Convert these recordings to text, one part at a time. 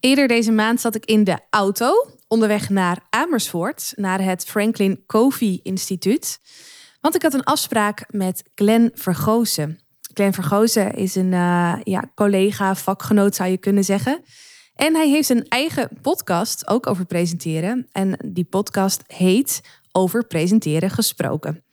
Eerder deze maand zat ik in de auto onderweg naar Amersfoort, naar het Franklin Covey Instituut. Want ik had een afspraak met Glenn Vergozen. Glenn Vergozen is een uh, ja, collega, vakgenoot zou je kunnen zeggen. En hij heeft een eigen podcast ook over presenteren. En die podcast heet Over presenteren gesproken.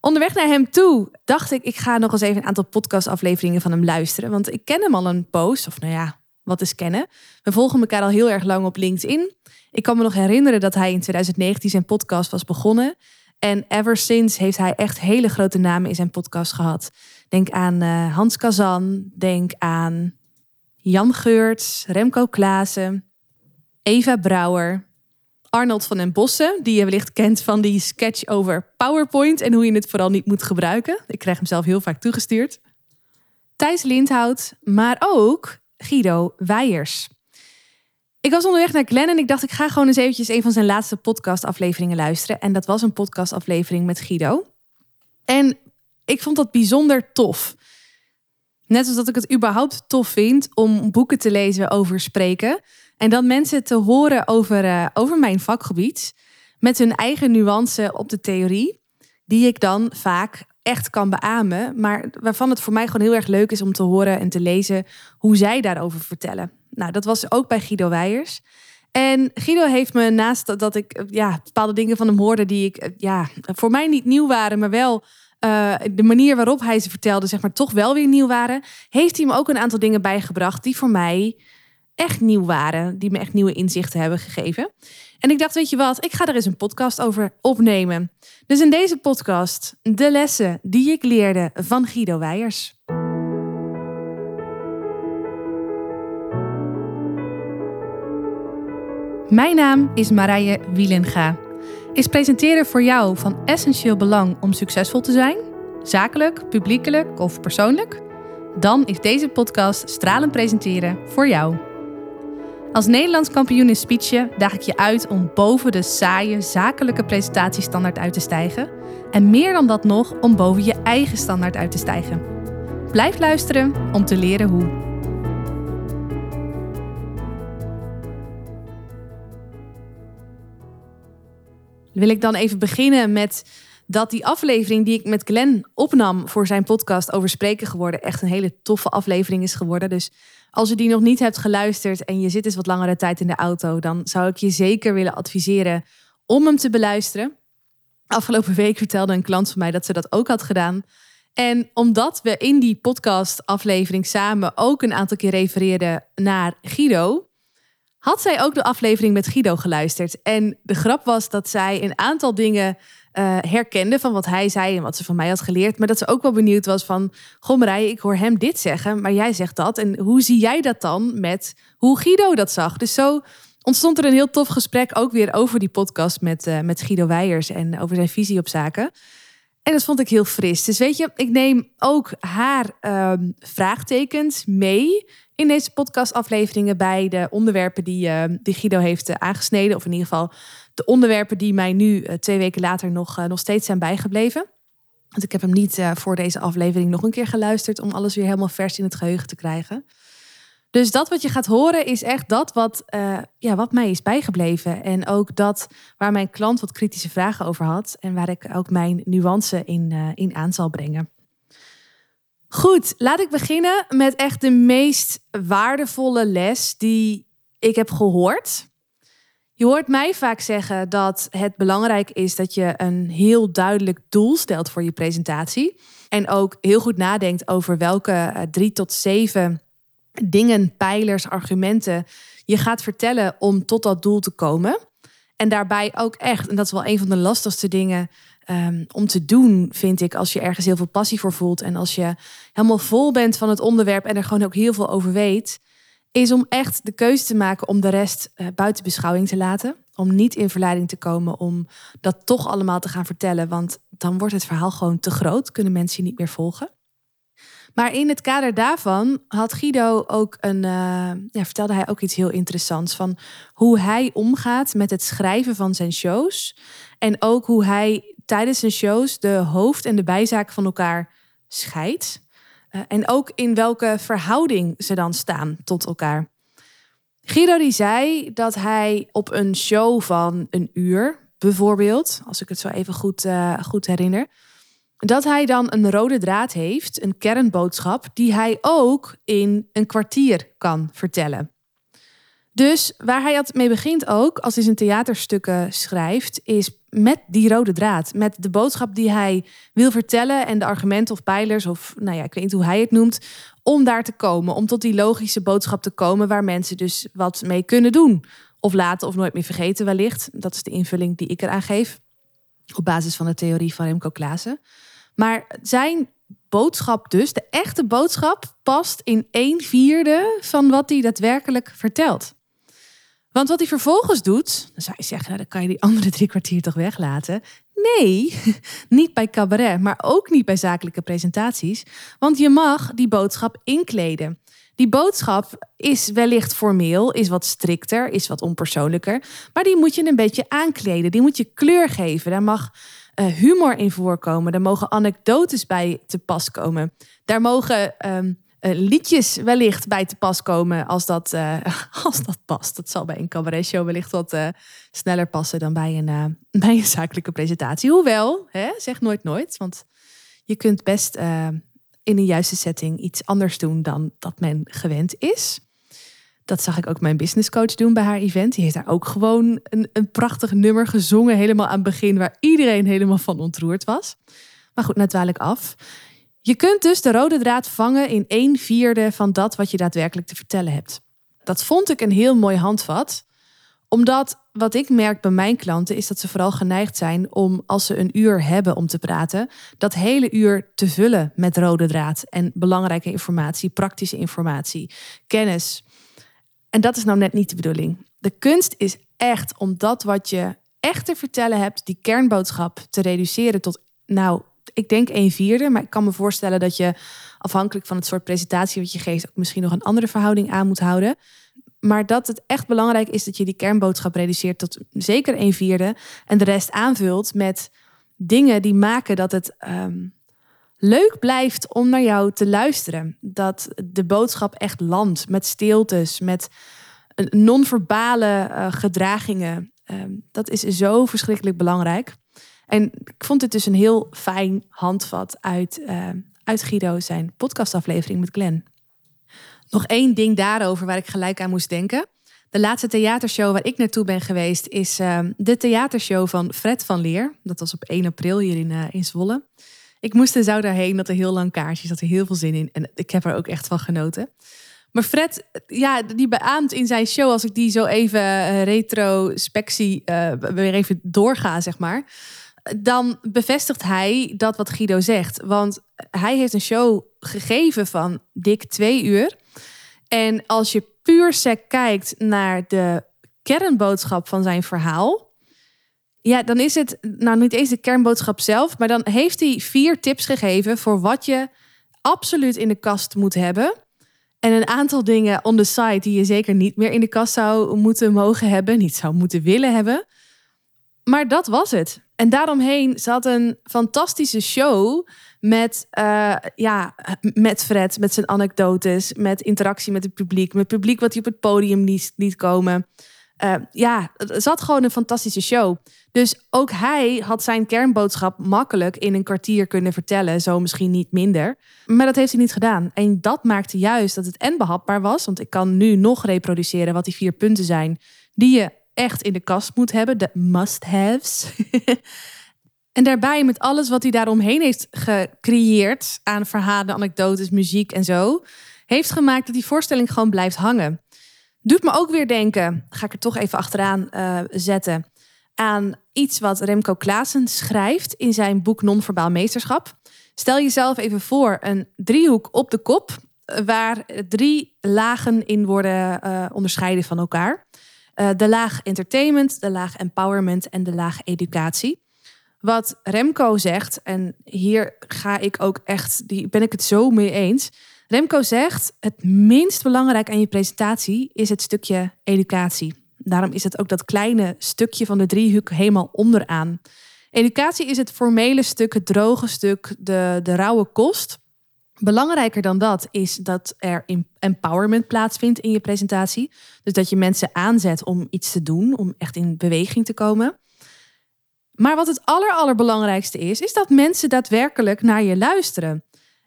Onderweg naar hem toe dacht ik, ik ga nog eens even een aantal podcastafleveringen van hem luisteren. Want ik ken hem al een post, of nou ja, wat is kennen. We volgen elkaar al heel erg lang op LinkedIn. Ik kan me nog herinneren dat hij in 2019 zijn podcast was begonnen. En ever since heeft hij echt hele grote namen in zijn podcast gehad. Denk aan uh, Hans Kazan, denk aan Jan Geurts, Remco Klaassen, Eva Brouwer, Arnold van den Bossen, die je wellicht kent van die sketch over PowerPoint en hoe je het vooral niet moet gebruiken. Ik krijg hem zelf heel vaak toegestuurd. Thijs Lindhout, maar ook Guido Weijers. Ik was onderweg naar Glenn en ik dacht ik ga gewoon eens eventjes een van zijn laatste podcastafleveringen luisteren. En dat was een podcastaflevering met Guido. En ik vond dat bijzonder tof. Net zoals dat ik het überhaupt tof vind om boeken te lezen over spreken. En dan mensen te horen over, uh, over mijn vakgebied. Met hun eigen nuance op de theorie. Die ik dan vaak echt kan beamen. Maar waarvan het voor mij gewoon heel erg leuk is om te horen en te lezen hoe zij daarover vertellen. Nou, dat was ook bij Guido Weijers. En Guido heeft me naast dat ik ja, bepaalde dingen van hem hoorde die ik ja, voor mij niet nieuw waren, maar wel uh, de manier waarop hij ze vertelde, zeg maar, toch wel weer nieuw waren, heeft hij me ook een aantal dingen bijgebracht die voor mij echt nieuw waren, die me echt nieuwe inzichten hebben gegeven. En ik dacht, weet je wat, ik ga er eens een podcast over opnemen. Dus in deze podcast de lessen die ik leerde van Guido Weijers. Mijn naam is Marije Wielenga. Is presenteren voor jou van essentieel belang om succesvol te zijn? Zakelijk, publiekelijk of persoonlijk? Dan is deze podcast Stralen Presenteren voor jou. Als Nederlands kampioen in speechen daag ik je uit om boven de saaie zakelijke presentatiestandaard uit te stijgen. En meer dan dat nog, om boven je eigen standaard uit te stijgen. Blijf luisteren om te leren hoe. Wil ik dan even beginnen met dat die aflevering die ik met Glenn opnam voor zijn podcast over spreken geworden echt een hele toffe aflevering is geworden. Dus als je die nog niet hebt geluisterd en je zit eens wat langere tijd in de auto, dan zou ik je zeker willen adviseren om hem te beluisteren. Afgelopen week vertelde een klant van mij dat ze dat ook had gedaan. En omdat we in die podcast-aflevering samen ook een aantal keer refereerden naar Guido, had zij ook de aflevering met Guido geluisterd. En de grap was dat zij een aantal dingen uh, herkende van wat hij zei en wat ze van mij had geleerd. Maar dat ze ook wel benieuwd was van, goh ik hoor hem dit zeggen, maar jij zegt dat. En hoe zie jij dat dan met hoe Guido dat zag? Dus zo ontstond er een heel tof gesprek ook weer over die podcast met, uh, met Guido Weijers en over zijn visie op zaken. En dat vond ik heel fris. Dus weet je, ik neem ook haar um, vraagtekens mee in deze podcastafleveringen bij de onderwerpen die, uh, die Guido heeft uh, aangesneden. Of in ieder geval de onderwerpen die mij nu uh, twee weken later nog, nog steeds zijn bijgebleven. Want ik heb hem niet voor deze aflevering nog een keer geluisterd om alles weer helemaal vers in het geheugen te krijgen. Dus dat wat je gaat horen is echt dat wat, ja, wat mij is bijgebleven. En ook dat waar mijn klant wat kritische vragen over had. En waar ik ook mijn nuance in, in aan zal brengen. Goed, laat ik beginnen met echt de meest waardevolle les die ik heb gehoord. Je hoort mij vaak zeggen dat het belangrijk is dat je een heel duidelijk doel stelt voor je presentatie. En ook heel goed nadenkt over welke eh, drie tot zeven dingen, pijlers, argumenten je gaat vertellen om tot dat doel te komen. En daarbij ook echt, en dat is wel een van de lastigste dingen um, om te doen, vind ik, als je ergens heel veel passie voor voelt en als je helemaal vol bent van het onderwerp en er gewoon ook heel veel over weet, is om echt de keuze te maken om de rest uh, buiten beschouwing te laten. Om niet in verleiding te komen om dat toch allemaal te gaan vertellen, want dan wordt het verhaal gewoon te groot, kunnen mensen je niet meer volgen. Maar in het kader daarvan had Guido ook een, uh, ja, vertelde hij ook iets heel interessants van hoe hij omgaat met het schrijven van zijn shows. En ook hoe hij tijdens zijn shows de hoofd- en de bijzaak van elkaar scheidt. Uh, en ook in welke verhouding ze dan staan tot elkaar. Guido die zei dat hij op een show van een uur, bijvoorbeeld, als ik het zo even goed, uh, goed herinner, dat hij dan een rode draad heeft, een kernboodschap, die hij ook in een kwartier kan vertellen. Dus waar hij het mee begint ook, als hij zijn theaterstukken schrijft, is met die rode draad. Met de boodschap die hij wil vertellen en de argumenten of pijlers, of nou ja, ik weet niet hoe hij het noemt, om daar te komen. Om tot die logische boodschap te komen waar mensen dus wat mee kunnen doen. Of laten of nooit meer vergeten wellicht. Dat is de invulling die ik eraan geef. Op basis van de theorie van Remco Klaassen. Maar zijn boodschap dus, de echte boodschap, past in een vierde van wat hij daadwerkelijk vertelt. Want wat hij vervolgens doet, dan zou je zeggen, nou, dan kan je die andere drie kwartier toch weglaten. Nee, niet bij cabaret, maar ook niet bij zakelijke presentaties. Want je mag die boodschap inkleden. Die boodschap is wellicht formeel, is wat strikter, is wat onpersoonlijker. Maar die moet je een beetje aankleden. Die moet je kleur geven. Daar mag uh, humor in voorkomen. Daar mogen anekdotes bij te pas komen. Daar mogen um, uh, liedjes wellicht bij te pas komen als dat, uh, als dat past. Dat zal bij een cabaretshow wellicht wat uh, sneller passen dan bij een, bij een zakelijke presentatie. Hoewel, hè, zeg nooit nooit, want je kunt best in een juiste setting iets anders doen dan dat men gewend is. Dat zag ik ook mijn businesscoach doen bij haar event. Die heeft daar ook gewoon een, een prachtig nummer gezongen, helemaal aan het begin, waar iedereen helemaal van ontroerd was. Maar goed, nou ik af. Je kunt dus de rode draad vangen in een vierde van dat wat je daadwerkelijk te vertellen hebt. Dat vond ik een heel mooi handvat, omdat wat ik merk bij mijn klanten is dat ze vooral geneigd zijn om, als ze een uur hebben om te praten, dat hele uur te vullen met rode draad en belangrijke informatie, praktische informatie, kennis. En dat is nou net niet de bedoeling. De kunst is echt om dat wat je echt te vertellen hebt, die kernboodschap te reduceren tot nou ik denk een vierde. Maar ik kan me voorstellen dat je afhankelijk van het soort presentatie wat je geeft, ook misschien nog een andere verhouding aan moet houden. Maar dat het echt belangrijk is dat je die kernboodschap reduceert tot zeker een vierde. En de rest aanvult met dingen die maken dat het ehm, leuk blijft om naar jou te luisteren. Dat de boodschap echt landt met stiltes, met non-verbale uh, gedragingen. Ehm, dat is zo verschrikkelijk belangrijk. En ik vond dit dus een heel fijn handvat uit, uh, uit Guido zijn podcastaflevering met Glenn. Nog één ding daarover waar ik gelijk aan moest denken. De laatste theatershow waar ik naartoe ben geweest is uh, de theatershow van Fred van Leer. Dat was op 1 april hier in, uh, in Zwolle. Ik moest en zou daarheen, dat er heel lang kaartjes, dat er heel veel zin in. En ik heb er ook echt van genoten. Maar Fred, ja, die beaamt in zijn show, als ik die zo even uh, retrospectie weer even doorga, zeg maar dan bevestigt hij dat wat Guido zegt. Want hij heeft een show gegeven van dik twee uur. En als je puur sec kijkt naar de kernboodschap van zijn verhaal. Ja, dan is het nou niet eens de kernboodschap zelf, maar dan heeft hij vier tips gegeven voor wat je absoluut in de kast moet hebben. En een aantal dingen on the site die je zeker niet meer in de kast zou moeten mogen hebben, niet zou moeten willen hebben. Maar dat was het. En daaromheen zat een fantastische show met, uh, ja, met Fred, met zijn anekdotes, met interactie met het publiek, met het publiek wat hij op het podium liet, liet komen. Uh, ja, het zat gewoon een fantastische show. Dus ook hij had zijn kernboodschap makkelijk in een kwartier kunnen vertellen, zo misschien niet minder. Maar dat heeft hij niet gedaan. En dat maakte juist dat het en behapbaar was, want ik kan nu nog reproduceren wat die vier punten zijn die je echt in de kast moet hebben, de must-haves. en daarbij met alles wat hij daaromheen heeft gecreëerd aan verhalen, anekdotes, muziek en zo, heeft gemaakt dat die voorstelling gewoon blijft hangen. Doet me ook weer denken, ga ik er toch even achteraan uh, zetten, aan iets wat Remco Klaassen schrijft in zijn boek Non-verbaal meesterschap. Stel jezelf even voor een driehoek op de kop, waar drie lagen in worden uh, onderscheiden van elkaar. Uh, de laag entertainment, de laag empowerment en de laag educatie. Wat Remco zegt, en hier ga ik ook echt, die ben ik het zo mee eens. Remco zegt: het minst belangrijk aan je presentatie is het stukje educatie. Daarom is het ook dat kleine stukje van de driehoek helemaal onderaan. Educatie is het formele stuk, het droge stuk, de, de rauwe kost. Belangrijker dan dat is dat er empowerment plaatsvindt in je presentatie. Dus dat je mensen aanzet om iets te doen, om echt in beweging te komen. Maar wat het aller, allerbelangrijkste is, is dat mensen daadwerkelijk naar je luisteren.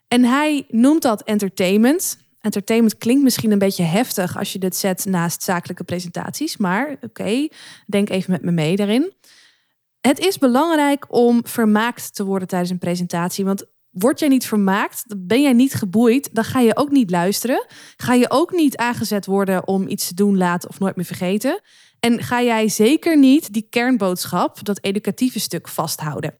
En hij noemt dat entertainment. Entertainment klinkt misschien een beetje heftig als je dit zet naast zakelijke presentaties. Maar oké, denk even met me mee daarin. Het is belangrijk om vermaakt te worden tijdens een presentatie. Want word jij niet vermaakt, ben jij niet geboeid, dan ga je ook niet luisteren. Ga je ook niet aangezet worden om iets te doen, laten of nooit meer vergeten. En ga jij zeker niet die kernboodschap, dat educatieve stuk, vasthouden.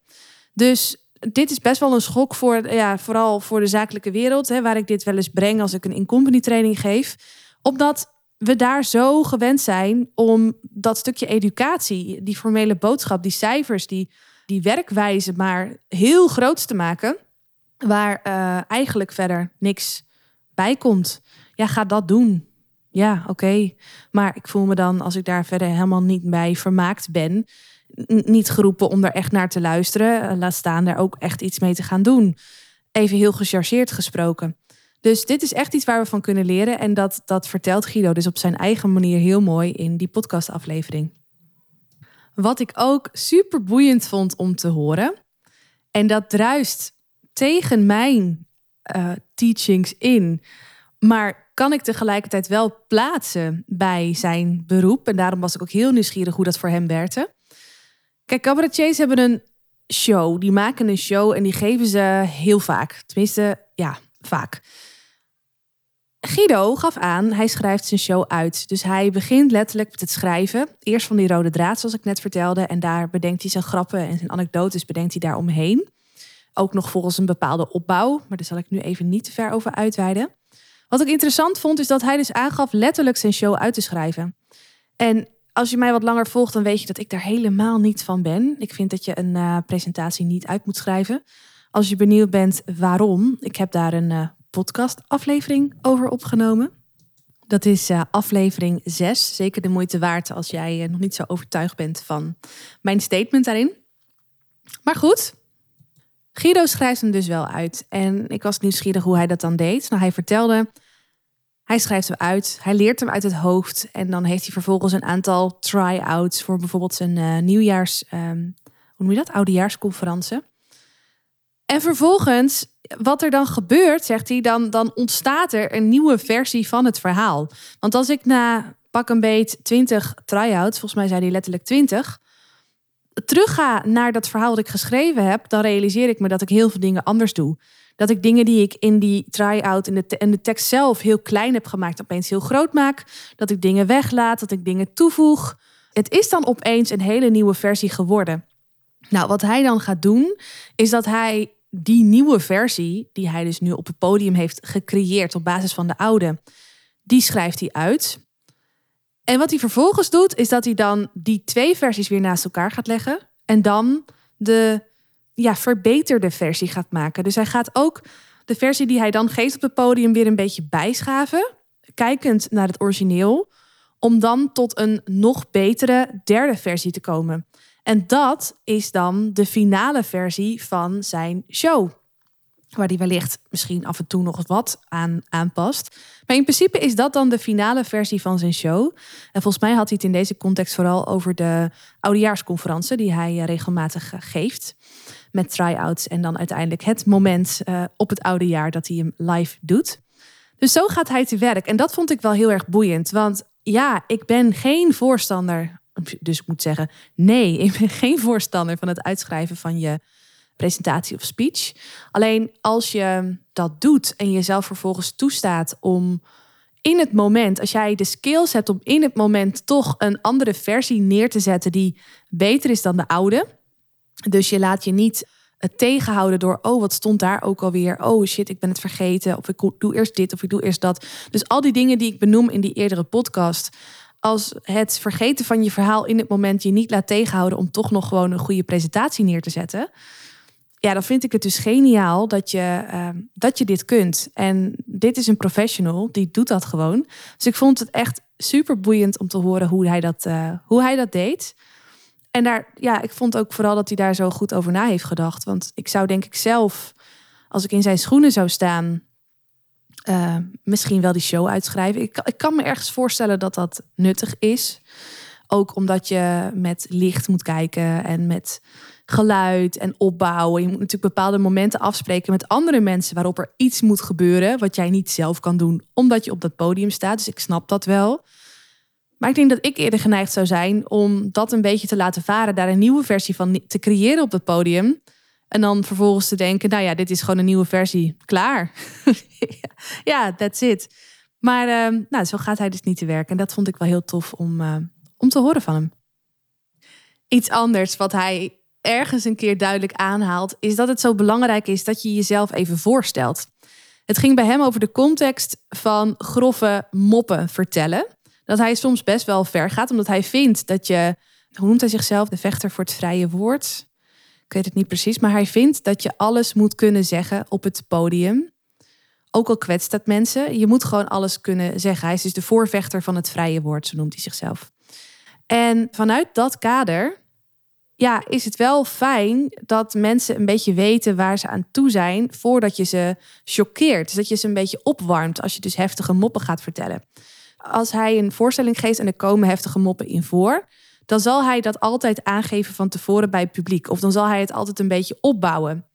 Dus dit is best wel een schok voor, ja, vooral voor de zakelijke wereld, hè, waar ik dit wel eens breng als ik een in-company training geef. Omdat we daar zo gewend zijn om dat stukje educatie, die formele boodschap, die cijfers, die, die werkwijze maar heel groot te maken, waar uh, eigenlijk verder niks bij komt. Ja, ga dat doen. Ja, oké. Maar ik voel me dan, als ik daar verder helemaal niet bij vermaakt ben, niet geroepen om er echt naar te luisteren. Eh, laat staan er ook echt iets mee te gaan doen. Even heel gechargeerd gesproken. Dus dit is echt iets waar we van kunnen leren. En dat, dat vertelt Guido dus op zijn eigen manier heel mooi in die podcastaflevering. Wat ik ook super boeiend vond om te horen. En dat druist tegen mijn uh, teachings in. Maar kan ik tegelijkertijd wel plaatsen bij zijn beroep. En daarom was ik ook heel nieuwsgierig hoe dat voor hem werkte. Kijk, cabaretiers hebben een show. Die maken een show en die geven ze heel vaak. Tenminste, ja, vaak. Guido gaf aan, hij schrijft zijn show uit. Dus hij begint letterlijk met het schrijven. Eerst van die rode draad, zoals ik net vertelde. En daar bedenkt hij zijn grappen en zijn anekdotes bedenkt hij daar omheen. Ook nog volgens een bepaalde opbouw. Maar daar zal ik nu even niet te ver over uitweiden. Wat ik interessant vond, is dat hij dus aangaf letterlijk zijn show uit te schrijven. En als je mij wat langer volgt, dan weet je dat ik daar helemaal niet van ben. Ik vind dat je een uh, presentatie niet uit moet schrijven. Als je benieuwd bent waarom, ik heb daar een uh, podcast-aflevering over opgenomen. Dat is uh, aflevering 6. Zeker de moeite waard als jij nog niet zo overtuigd bent van mijn statement daarin. Maar goed, Guido schrijft hem dus wel uit. En ik was nieuwsgierig hoe hij dat dan deed. Nou, hij vertelde hij schrijft hem uit, hij leert hem uit het hoofd en dan heeft hij vervolgens een aantal try-outs voor bijvoorbeeld zijn uh, nieuwjaars, um, hoe noem je dat, oudejaarsconferentie. En vervolgens, wat er dan gebeurt, zegt hij, dan, dan ontstaat er een nieuwe versie van het verhaal. Want als ik na pak een beet 20 try-outs, volgens mij zei hij letterlijk 20, terugga naar dat verhaal dat ik geschreven heb, dan realiseer ik me dat ik heel veel dingen anders doe. Dat ik dingen die ik in die try-out en de, de tekst zelf heel klein heb gemaakt, opeens heel groot maak. Dat ik dingen weglaat, dat ik dingen toevoeg. Het is dan opeens een hele nieuwe versie geworden. Nou, wat hij dan gaat doen, is dat hij die nieuwe versie, die hij dus nu op het podium heeft gecreëerd op basis van de oude, die schrijft hij uit. En wat hij vervolgens doet, is dat hij dan die twee versies weer naast elkaar gaat leggen. En dan de ja, verbeterde versie gaat maken. Dus hij gaat ook de versie die hij dan geeft op het podium weer een beetje bijschaven. Kijkend naar het origineel. Om dan tot een nog betere derde versie te komen. En dat is dan de finale versie van zijn show waar die wellicht misschien af en toe nog wat aan aanpast. Maar in principe is dat dan de finale versie van zijn show. En volgens mij had hij het in deze context vooral over de oudejaarsconferentie die hij eh, regelmatig eh, geeft. Met try-outs en dan uiteindelijk het moment uh, op het oude jaar dat hij hem live doet. Dus zo gaat hij te werk. En dat vond ik wel heel erg boeiend. Want ja, ik ben geen voorstander. Dus ik moet zeggen, nee, ik ben geen voorstander van het uitschrijven van je presentatie of speech. Alleen als je dat doet en jezelf vervolgens toestaat om in het moment, als jij de skills hebt om in het moment toch een andere versie neer te zetten die beter is dan de oude. Dus je laat je niet het tegenhouden door, oh, wat stond daar ook alweer? Oh shit, ik ben het vergeten. Of ik doe eerst dit of ik doe eerst dat. Dus al die dingen die ik benoem in die eerdere podcast. Als het vergeten van je verhaal in het moment je niet laat tegenhouden om toch nog gewoon een goede presentatie neer te zetten ja, dan vind ik het dus geniaal dat je, ehm, dat je dit kunt. En dit is een professional, die doet dat gewoon. Dus ik vond het echt super boeiend om te horen hoe hij dat, uh, hoe hij dat deed. En daar, ja, ik vond ook vooral dat hij daar zo goed over na heeft gedacht. Want ik zou denk ik zelf, als ik in zijn schoenen zou staan, uh, misschien wel die show uitschrijven. Ik, ik kan me ergens voorstellen dat dat nuttig is. Ook omdat je met licht moet kijken en met geluid en opbouwen. Je moet natuurlijk bepaalde momenten afspreken met andere mensen waarop er iets moet gebeuren wat jij niet zelf kan doen, omdat je op dat podium staat. Dus ik snap dat wel. Maar ik denk dat ik eerder geneigd zou zijn om dat een beetje te laten varen, daar een nieuwe versie van te creëren op dat podium. En dan vervolgens te denken, nou ja, dit is gewoon een nieuwe versie. Klaar. ja, that's it. Maar uh, nou, zo gaat hij dus niet te werken. En dat vond ik wel heel tof om, uh, om te horen van hem. Iets anders wat hij ergens een keer duidelijk aanhaalt, is dat het zo belangrijk is dat je jezelf even voorstelt. Het ging bij hem over de context van grove moppen vertellen. Dat hij soms best wel ver gaat, omdat hij vindt dat je, hoe noemt hij zichzelf, de vechter voor het vrije woord? Ik weet het niet precies, maar hij vindt dat je alles moet kunnen zeggen op het podium. Ook al kwetst dat mensen, je moet gewoon alles kunnen zeggen. Hij is dus de voorvechter van het vrije woord, zo noemt hij zichzelf. En vanuit dat kader ja, is het wel fijn dat mensen een beetje weten waar ze aan toe zijn voordat je ze choqueert. Dus dat je ze een beetje opwarmt als je dus heftige moppen gaat vertellen. Als hij een voorstelling geeft en er komen heftige moppen in voor, dan zal hij dat altijd aangeven van tevoren bij het publiek. Of dan zal hij het altijd een beetje opbouwen.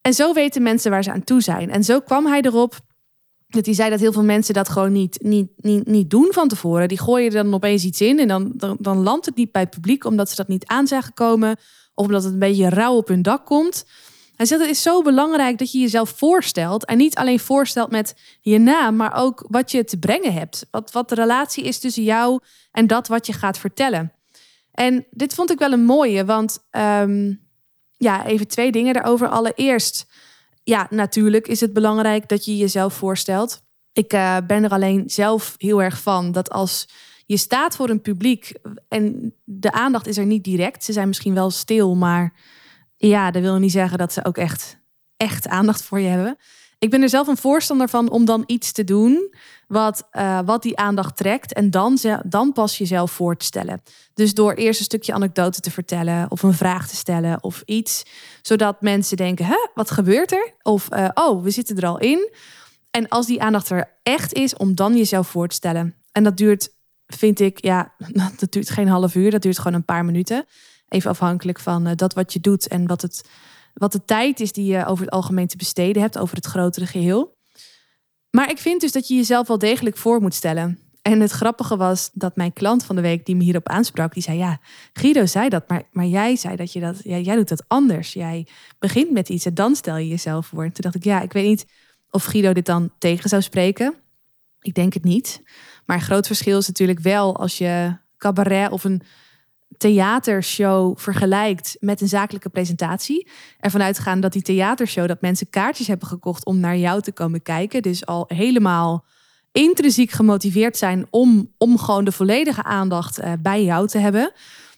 En zo weten mensen waar ze aan toe zijn. En zo kwam hij erop dat hij zei dat heel veel mensen dat gewoon niet, niet, niet, niet doen van tevoren. Die gooien er dan opeens iets in en dan, dan, landt het niet bij het publiek omdat ze dat niet aan zijn gekomen. Of omdat het een beetje rauw op hun dak komt. Hij zegt het is zo belangrijk dat je jezelf voorstelt. En niet alleen voorstelt met je naam, maar ook wat je te brengen hebt. Wat, wat de relatie is tussen jou en dat wat je gaat vertellen. En dit vond ik wel een mooie, want ehm, ja, even twee dingen daarover. Allereerst ja, natuurlijk is het belangrijk dat je jezelf voorstelt. Ik uh, ben er alleen zelf heel erg van dat als je staat voor een publiek en de aandacht is er niet direct. Ze zijn misschien wel stil, maar ja, dat wil niet zeggen dat ze ook echt, echt aandacht voor je hebben. Ik ben er zelf een voorstander van om dan iets te doen wat, uh, wat die aandacht trekt. En dan, dan pas jezelf voor te stellen. Dus door eerst een stukje anekdote te vertellen of een vraag te stellen of iets. Zodat mensen denken, hè, wat gebeurt er? Of, uh, oh, we zitten er al in. En als die aandacht er echt is, om dan jezelf voor te stellen. En dat duurt, vind ik, ja, dat duurt geen half uur. Dat duurt gewoon een paar minuten. Even afhankelijk van uh, dat wat je doet en wat het wat de tijd is die je over het algemeen te besteden hebt, over het grotere geheel. Maar ik vind dus dat je jezelf wel degelijk voor moet stellen. En het grappige was dat mijn klant van de week die me hierop aansprak, die zei: Ja, Guido zei dat, maar, maar jij zei dat je dat, ja, jij doet dat anders. Jij begint met iets en dan stel je jezelf voor. En toen dacht ik: Ja, ik weet niet of Guido dit dan tegen zou spreken. Ik denk het niet. Maar een groot verschil is natuurlijk wel als je cabaret of een theatershow vergelijkt met een zakelijke presentatie. Ervan uitgaan dat die theatershow, dat mensen kaartjes hebben gekocht om naar jou te komen kijken. Dus al helemaal intrinsiek gemotiveerd zijn om, om gewoon de volledige aandacht uh, bij jou te hebben.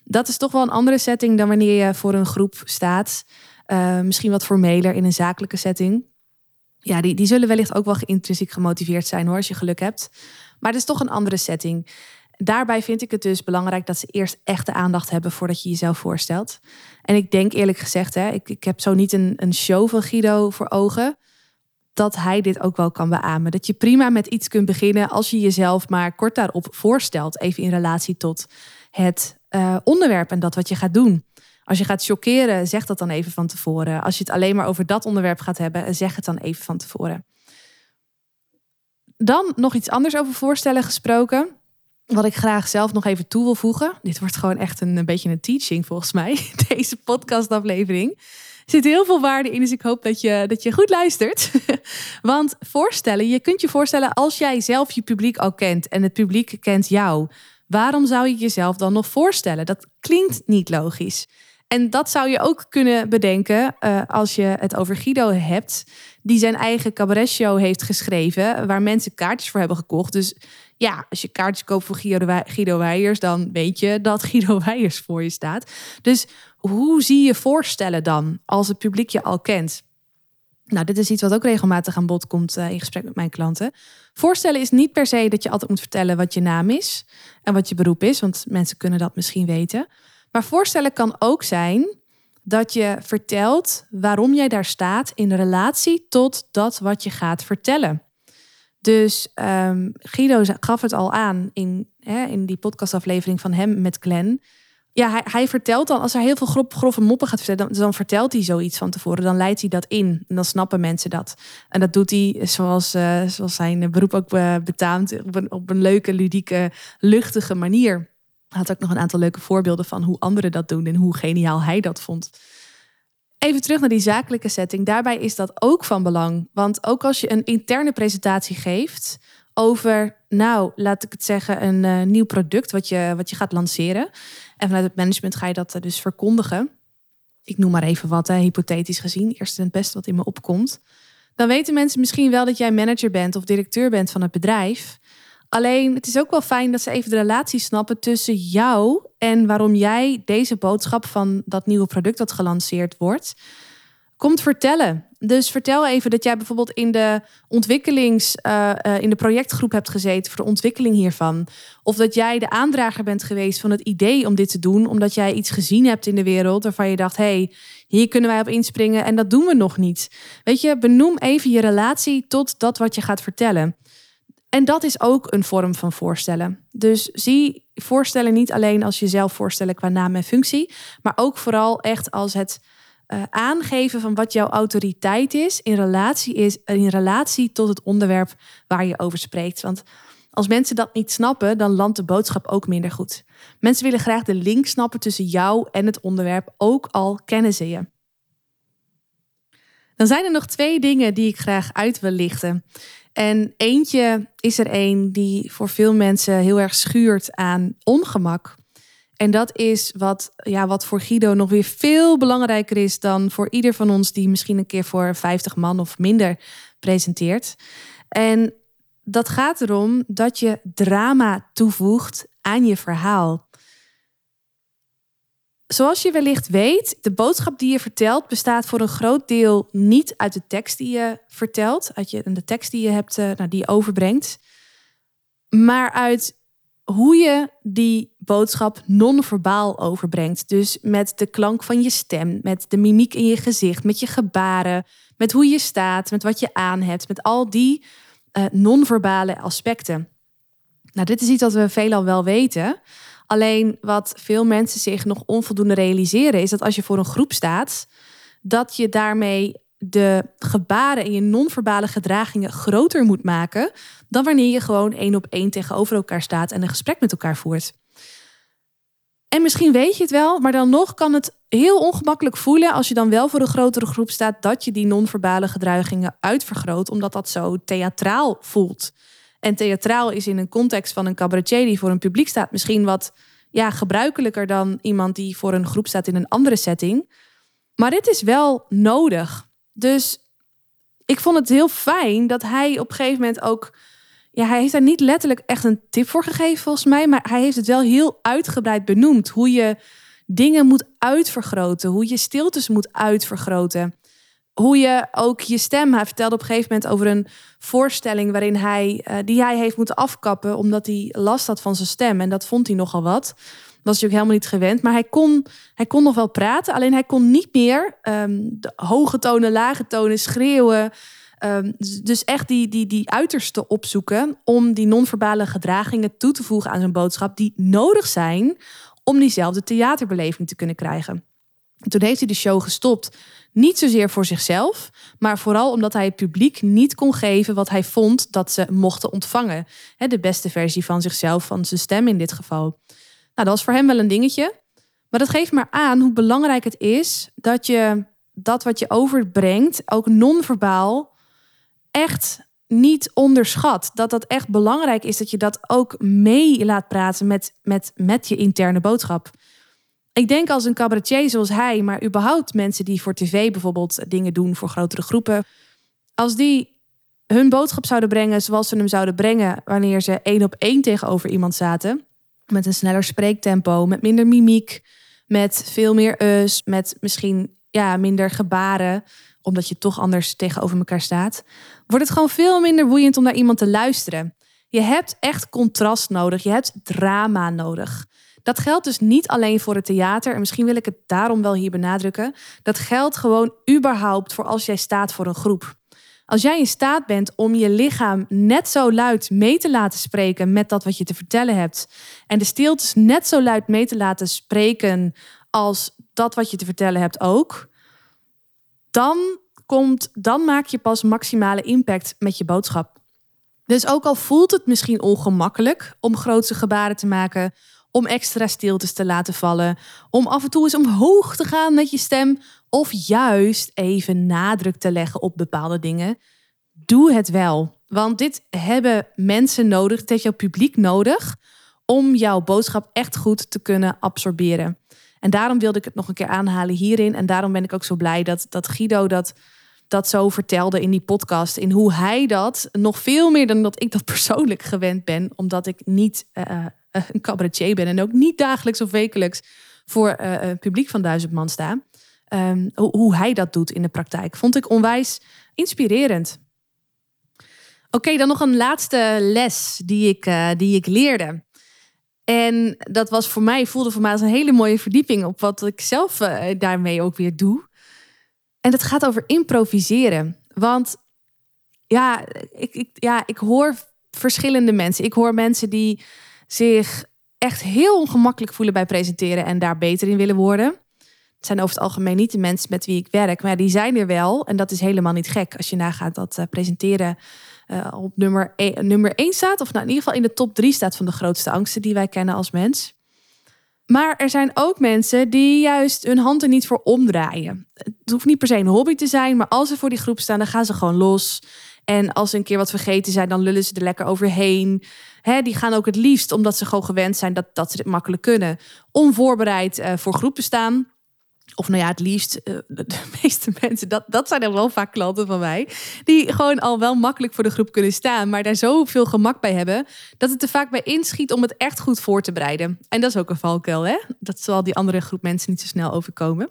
Dat is toch wel een andere setting dan wanneer je voor een groep staat. Uh, misschien wat formeler in een zakelijke setting. Ja, die, die zullen wellicht ook wel intrinsiek gemotiveerd zijn hoor, als je geluk hebt. Maar het is toch een andere setting. Daarbij vind ik het dus belangrijk dat ze eerst echte aandacht hebben voordat je jezelf voorstelt. En ik denk eerlijk gezegd, hè, ik, ik heb zo niet een, een show van Guido voor ogen, dat hij dit ook wel kan beamen. Dat je prima met iets kunt beginnen als je jezelf maar kort daarop voorstelt, even in relatie tot het uh, onderwerp en dat wat je gaat doen. Als je gaat chockeren, zeg dat dan even van tevoren. Als je het alleen maar over dat onderwerp gaat hebben, zeg het dan even van tevoren. Dan nog iets anders over voorstellen gesproken. Wat ik graag zelf nog even toe wil voegen. Dit wordt gewoon echt een, beetje een teaching volgens mij. Deze podcastaflevering. Er zit heel veel waarde in, dus ik hoop dat je, dat je goed luistert. Want voorstellen, je kunt je voorstellen als jij zelf je publiek al kent en het publiek kent jou. Waarom zou je jezelf dan nog voorstellen? Dat klinkt niet logisch. En dat zou je ook kunnen bedenken uh, als je het over Guido hebt, die zijn eigen cabaretshow heeft geschreven, waar mensen kaartjes voor hebben gekocht. Dus ja, als je kaartjes koopt voor Guido, Weijers, dan weet je dat Guido Weijers voor je staat. Dus hoe zie je voorstellen dan als het publiek je al kent? Nou, dit is iets wat ook regelmatig aan bod komt uh, in gesprek met mijn klanten. Voorstellen is niet per se dat je altijd moet vertellen wat je naam is en wat je beroep is, want mensen kunnen dat misschien weten. Maar voorstellen kan ook zijn dat je vertelt waarom jij daar staat in relatie tot dat wat je gaat vertellen. Dus um, Guido gaf het al aan in, hè, in die podcastaflevering van hem met Glenn. Ja, hij, hij vertelt dan, als er heel veel grof, grove moppen gaat vertellen, dan, dan, vertelt hij zoiets van tevoren. Dan leidt hij dat in en dan snappen mensen dat. En dat doet hij zoals, uh, zoals zijn beroep ook uh, betaamt, op een, op een leuke, ludieke, luchtige manier. Hij had ook nog een aantal leuke voorbeelden van hoe anderen dat doen en hoe geniaal hij dat vond. Even terug naar die zakelijke setting. Daarbij is dat ook van belang. Want ook als je een interne presentatie geeft over, nou, laat ik het zeggen, een uh, nieuw product wat je, wat je gaat lanceren. En vanuit het management ga je dat eh, dus verkondigen. Ik noem maar even wat, hè, hypothetisch gezien. Eerst het beste wat in me opkomt. Dan weten mensen misschien wel dat jij manager bent of directeur bent van het bedrijf. Alleen het is ook wel fijn dat ze even de relatie snappen tussen jou en waarom jij deze boodschap van dat nieuwe product dat gelanceerd wordt, komt vertellen. Dus vertel even dat jij bijvoorbeeld in de ontwikkelings, uh, uh, in de projectgroep hebt gezeten voor de ontwikkeling hiervan. Of dat jij de aandrager bent geweest van het idee om dit te doen, omdat jij iets gezien hebt in de wereld waarvan je dacht: hé, hey, hier kunnen wij op inspringen en dat doen we nog niet. Weet je, benoem even je relatie tot dat wat je gaat vertellen. En dat is ook een vorm van voorstellen. Dus zie voorstellen niet alleen als jezelf voorstellen qua naam en functie, maar ook vooral echt als het uh, aangeven van wat jouw autoriteit is in relatie, is in relatie tot het onderwerp waar je over spreekt. Want als mensen dat niet snappen, dan landt de boodschap ook minder goed. Mensen willen graag de link snappen tussen jou en het onderwerp, ook al kennen ze je. Dan zijn er nog twee dingen die ik graag uit wil lichten. En eentje is er een die voor veel mensen heel erg schuurt aan ongemak. En dat is wat, ja, wat voor Guido nog weer veel belangrijker is dan voor ieder van ons die misschien een keer voor 50 man of minder presenteert. En dat gaat erom dat je drama toevoegt aan je verhaal. Zoals je wellicht weet, de boodschap die je vertelt bestaat voor een groot deel niet uit de tekst die je vertelt, uit je, de tekst die je hebt, uh, nou, die overbrengt, maar uit hoe je die boodschap non-verbaal overbrengt. Dus met de klank van je stem, met de mimiek in je gezicht, met je gebaren, met hoe je staat, met wat je aan hebt, met al die uh, non-verbale aspecten. Nou, dit is iets wat we veelal wel weten. Alleen wat veel mensen zich nog onvoldoende realiseren, is dat als je voor een groep staat, dat je daarmee de gebaren en je non-verbale gedragingen groter moet maken dan wanneer je gewoon één op één tegenover elkaar staat en een gesprek met elkaar voert. En misschien weet je het wel, maar dan nog kan het heel ongemakkelijk voelen als je dan wel voor een grotere groep staat dat je die non-verbale gedragingen uitvergroot, omdat dat zo theatraal voelt. En theatraal is in een context van een cabaretier die voor een publiek staat misschien wat ja, gebruikelijker dan iemand die voor een groep staat in een andere setting. Maar dit is wel nodig. Dus ik vond het heel fijn dat hij op een gegeven moment ook. Ja, hij heeft daar niet letterlijk echt een tip voor gegeven, volgens mij. Maar hij heeft het wel heel uitgebreid benoemd. Hoe je dingen moet uitvergroten. Hoe je stiltes moet uitvergroten hoe je ook je stem. Hij vertelde op een gegeven moment over een voorstelling waarin hij, uh, die hij heeft moeten afkappen omdat hij last had van zijn stem. En dat vond hij nogal wat. Was hij ook helemaal niet gewend. Maar hij kon, hij kon nog wel praten, alleen hij kon niet meer um, de hoge tonen, lage tonen, schreeuwen. Um, dus echt die, die, die uiterste opzoeken om die non-verbale gedragingen toe te voegen aan zijn boodschap, die nodig zijn om diezelfde theaterbeleving te kunnen krijgen. toen heeft hij de show gestopt niet zozeer voor zichzelf, maar vooral omdat hij het publiek niet kon geven wat hij vond dat ze mochten ontvangen. De beste versie van zichzelf, van zijn stem in dit geval. Nou, dat was voor hem wel een dingetje. Maar dat geeft maar aan hoe belangrijk het is dat je dat wat je overbrengt, ook non-verbaal, echt niet onderschat. Dat dat echt belangrijk is dat je dat ook mee laat praten met, met, met je interne boodschap. Ik denk als een cabaretier zoals hij, maar überhaupt mensen die voor tv bijvoorbeeld dingen doen voor grotere groepen. Als die hun boodschap zouden brengen zoals ze hem zouden brengen wanneer ze één op één tegenover iemand zaten. Met een sneller spreektempo, met minder mimiek, met veel meer us, met misschien ja, minder gebaren, omdat je toch anders tegenover elkaar staat. Wordt het gewoon veel minder boeiend om naar iemand te luisteren. Je hebt echt contrast nodig. Je hebt drama nodig. Dat geldt dus niet alleen voor het theater. En misschien wil ik het daarom wel hier benadrukken. Dat geldt gewoon überhaupt voor als jij staat voor een groep. Als jij in staat bent om je lichaam net zo luid mee te laten spreken met dat wat je te vertellen hebt. En de stiltes net zo luid mee te laten spreken als dat wat je te vertellen hebt ook. Dan, komt, dan maak je pas maximale impact met je boodschap. Dus ook al voelt het misschien ongemakkelijk om grootse gebaren te maken, om extra stiltes te laten vallen, om af en toe eens omhoog te gaan met je stem of juist even nadruk te leggen op bepaalde dingen, doe het wel. Want dit hebben mensen nodig, dit heeft jouw publiek nodig om jouw boodschap echt goed te kunnen absorberen. En daarom wilde ik het nog een keer aanhalen hierin. En daarom ben ik ook zo blij dat, dat Guido dat, dat zo vertelde in die podcast. In hoe hij dat, nog veel meer dan dat ik dat persoonlijk gewend ben. Omdat ik niet uh, een cabaretier ben en ook niet dagelijks of wekelijks voor uh, een publiek van duizend man sta. Um, hoe, hij dat doet in de praktijk. Vond ik onwijs inspirerend. Oké, dan nog een laatste les die ik, die ik leerde. En dat was voor mij, voelde voor mij als een hele mooie verdieping op wat ik zelf daarmee ook weer doe. En het gaat over improviseren. Want ja ik, ik, ja, ik hoor verschillende mensen. Ik hoor mensen die zich echt heel ongemakkelijk voelen bij presenteren en daar beter in willen worden. Het zijn over het algemeen niet de mensen met wie ik werk, maar die zijn er wel. En dat is helemaal niet gek als je nagaat dat uh, presenteren uh, op nummer 1, nummer 1 staat. Of nou in ieder geval in de top 3 staat van de grootste angsten die wij kennen als mens. Maar er zijn ook mensen die juist hun hand er niet voor omdraaien. Het hoeft niet per se een hobby te zijn, maar als ze voor die groep staan, dan gaan ze gewoon los. En als ze een keer wat vergeten zijn, dan lullen ze er lekker overheen. He, die gaan ook het liefst, omdat ze gewoon gewend zijn dat, dat ze dit makkelijk kunnen, onvoorbereid uh, voor groepen staan. Of nou ja, het liefst, uh, de, meeste mensen, dat, dat zijn er wel vaak klanten van mij, die gewoon al wel makkelijk voor de groep kunnen staan, maar daar zoveel gemak bij hebben, dat het er vaak bij inschiet om het echt goed voor te bereiden. En dat is ook een valkuil, hè? Dat zal die andere groep mensen niet zo snel overkomen.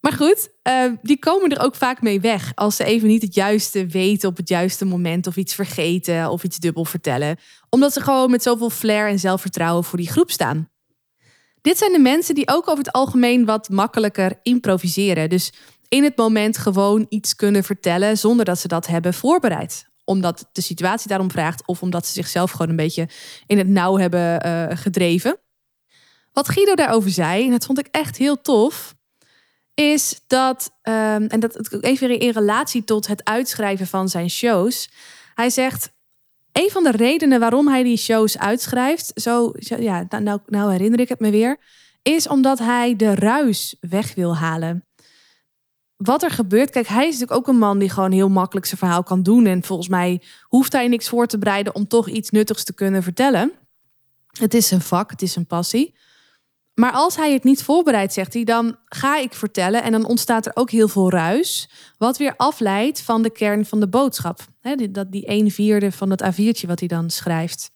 Maar goed, uh, die komen er ook vaak mee weg als ze even niet het juiste weten op het juiste moment of iets vergeten of iets dubbel vertellen. Omdat ze gewoon met zoveel flair en zelfvertrouwen voor die groep staan. Dit zijn de mensen die ook over het algemeen wat makkelijker improviseren. Dus in het moment gewoon iets kunnen vertellen zonder dat ze dat hebben voorbereid. Omdat de situatie daarom vraagt of omdat ze zichzelf gewoon een beetje in het nauw hebben uh, gedreven. Wat Guido daarover zei, en dat vond ik echt heel tof, is dat, um, en dat even in relatie tot het uitschrijven van zijn shows. Hij zegt, een van de redenen waarom hij die shows uitschrijft, zo, ja, nou, nou, nou herinner ik het me weer, is omdat hij de ruis weg wil halen. Wat er gebeurt, kijk, hij is natuurlijk ook een man die gewoon heel makkelijk zijn verhaal kan doen. En volgens mij hoeft hij niks voor te bereiden om toch iets nuttigs te kunnen vertellen. Het is een vak, het is een passie. Maar als hij het niet voorbereidt, zegt hij, dan ga ik vertellen en dan ontstaat er ook heel veel ruis, wat weer afleidt van de kern van de boodschap. Die, dat, die een vierde van het A4'tje wat hij dan schrijft.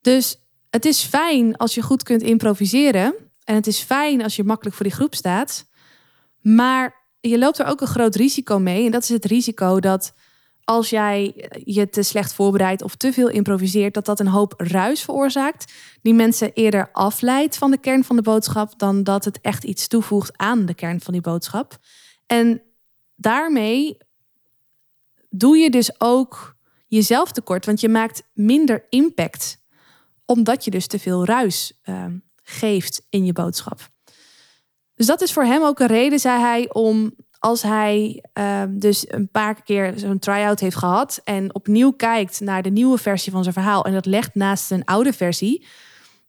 Dus het is fijn als je goed kunt improviseren en het is fijn als je makkelijk voor die groep staat, maar je loopt er ook een groot risico mee en dat is het risico dat als jij je te slecht voorbereidt of te veel improviseert, dat dat een hoop ruis veroorzaakt, die mensen eerder afleidt van de kern van de boodschap dan dat het echt iets toevoegt aan de kern van die boodschap. En daarmee doe je dus ook jezelf tekort, want je maakt minder impact, omdat je dus te veel ruis uh, geeft in je boodschap. Dus dat is voor hem ook een reden, zei hij, om als hij uh, dus een paar keer zo'n try-out heeft gehad en opnieuw kijkt naar de nieuwe versie van zijn verhaal en dat legt naast zijn oude versie,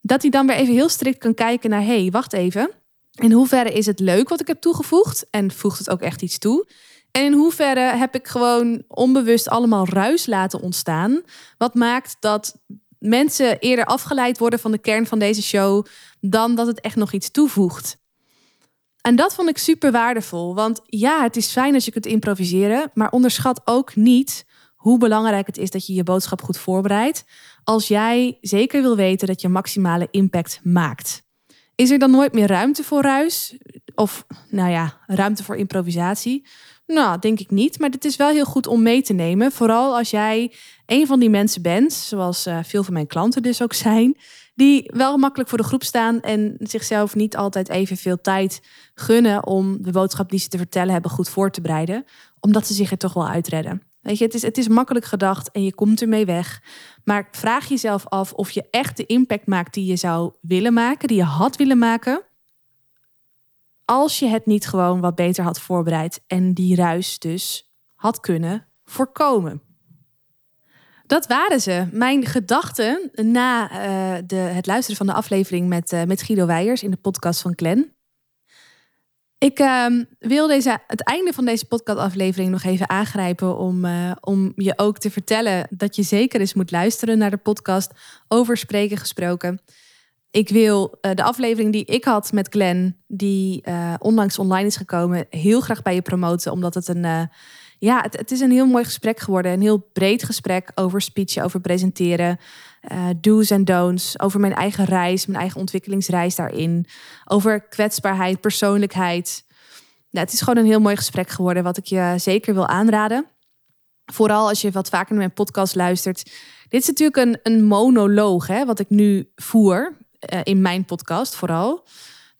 dat hij dan weer even heel strikt kan kijken naar, hé, hey, wacht even. In hoeverre is het leuk wat ik heb toegevoegd en voegt het ook echt iets toe? En in hoeverre heb ik gewoon onbewust allemaal ruis laten ontstaan, wat maakt dat mensen eerder afgeleid worden van de kern van deze show dan dat het echt nog iets toevoegt. En dat vond ik super waardevol. Want ja, het is fijn als je kunt improviseren. Maar onderschat ook niet hoe belangrijk het is dat je je boodschap goed voorbereidt. Als jij zeker wil weten dat je maximale impact maakt. Is er dan nooit meer ruimte voor ruis? Of nou ja, ruimte voor improvisatie? Nou, denk ik niet. Maar het is wel heel goed om mee te nemen. Vooral als jij een van die mensen bent, zoals uh, veel van mijn klanten dus ook zijn, die wel makkelijk voor de groep staan en zichzelf niet altijd evenveel tijd gunnen om de boodschap die ze te vertellen hebben goed voor te bereiden, omdat ze zich er toch wel uitredden. Weet je, het is, het is makkelijk gedacht en je komt ermee weg. Maar vraag jezelf af of je echt de impact maakt die je zou willen maken, die je had willen maken. Als je het niet gewoon wat beter had voorbereid en die ruis dus had kunnen voorkomen. Dat waren ze. Mijn gedachten na uh, de, het luisteren van de aflevering met, uh, met Guido Weijers in de podcast van Glen. Ik uh, wil deze, het einde van deze podcastaflevering nog even aangrijpen om, uh, om je ook te vertellen dat je zeker eens moet luisteren naar de podcast over spreken gesproken. Ik wil de aflevering die ik had met Glen, die onlangs online is gekomen, heel graag bij je promoten, omdat het een ja, het, is een heel mooi gesprek geworden. Een heel breed gesprek over speechen, over presenteren. Uh, do's en don'ts. Over mijn eigen reis, mijn eigen ontwikkelingsreis daarin. Over kwetsbaarheid, persoonlijkheid. Nou, het is gewoon een heel mooi gesprek geworden, wat ik je zeker wil aanraden. Vooral als je wat vaker naar mijn podcast luistert. Dit is natuurlijk een, een monoloog, hè, wat ik nu voer. Uh, in mijn podcast vooral.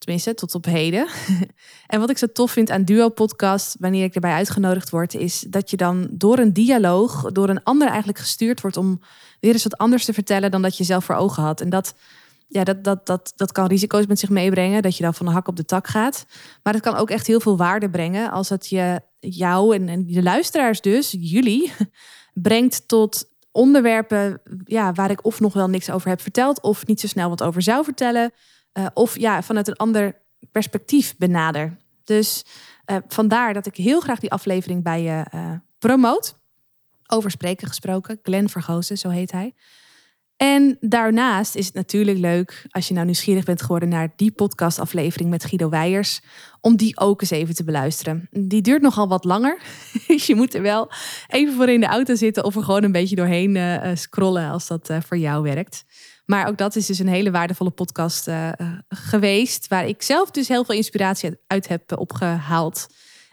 Tenminste, tot op heden. en wat ik zo tof vind aan Duo-podcast, wanneer ik erbij uitgenodigd word, is dat je dan door een dialoog, door een ander eigenlijk gestuurd wordt om weer eens wat anders te vertellen dan dat je zelf voor ogen had. En dat, ja, dat, dat, dat, dat kan risico's met zich meebrengen, dat je dan van de hak op de tak gaat. Maar het kan ook echt heel veel waarde brengen als het je, jou en, en de luisteraars dus, jullie, brengt tot onderwerpen ja, waar ik of nog wel niks over heb verteld of niet zo snel wat over zou vertellen. Uh, of ja, vanuit een ander perspectief benader. Dus uh, vandaar dat ik heel graag die aflevering bij je uh, promoot. Over spreken gesproken. Glenn Vergozen, zo heet hij. En daarnaast is het natuurlijk leuk, als je nou nieuwsgierig bent geworden naar die podcastaflevering met Guido Weijers, om die ook eens even te beluisteren. Die duurt nogal wat langer. Dus je moet er wel even voor in de auto zitten of er gewoon een beetje doorheen scrollen als dat voor jou werkt. Maar ook dat is dus een hele waardevolle podcast uh, geweest. Waar ik zelf dus heel veel inspiratie uit heb opgehaald.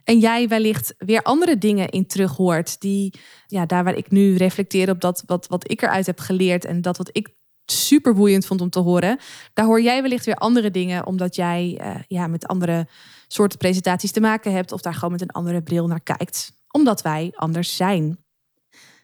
En jij wellicht weer andere dingen in terug hoort. Die, ja, daar waar ik nu reflecteer op dat wat, wat ik eruit heb geleerd. En dat wat ik super boeiend vond om te horen. Daar hoor jij wellicht weer andere dingen. Omdat jij uh, ja, met andere soorten presentaties te maken hebt. Of daar gewoon met een andere bril naar kijkt. Omdat wij anders zijn.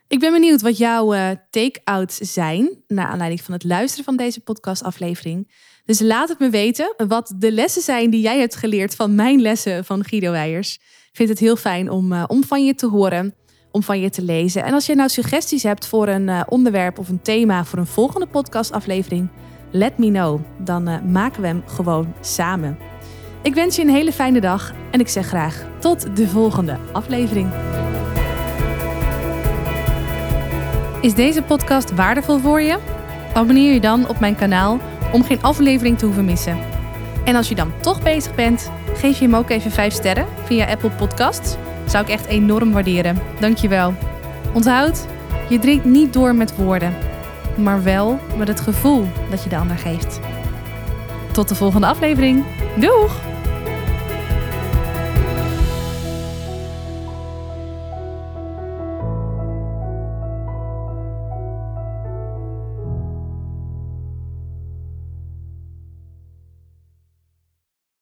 Ik ben benieuwd wat jouw uh, take-outs zijn naar aanleiding van het luisteren van deze podcastaflevering. Dus laat het me weten wat de lessen zijn die jij hebt geleerd van mijn lessen van Guido Weijers. Ik vind het heel fijn om, uh, om van je te horen, om van je te lezen. En als je nou suggesties hebt voor een uh, onderwerp of een thema voor een volgende podcastaflevering, let me know. Dan maken we hem gewoon samen. Ik wens je een hele fijne dag en ik zeg graag tot de volgende aflevering. Is deze podcast waardevol voor je? Abonneer je dan op mijn kanaal om geen aflevering te hoeven missen. En als je dan toch bezig bent, geef je hem ook even 5 sterren via Apple Podcasts. Zou ik echt enorm waarderen. Dankjewel. Onthoud, je drinkt niet door met woorden, maar wel met het gevoel dat je de ander geeft. Tot de volgende aflevering. Doeg!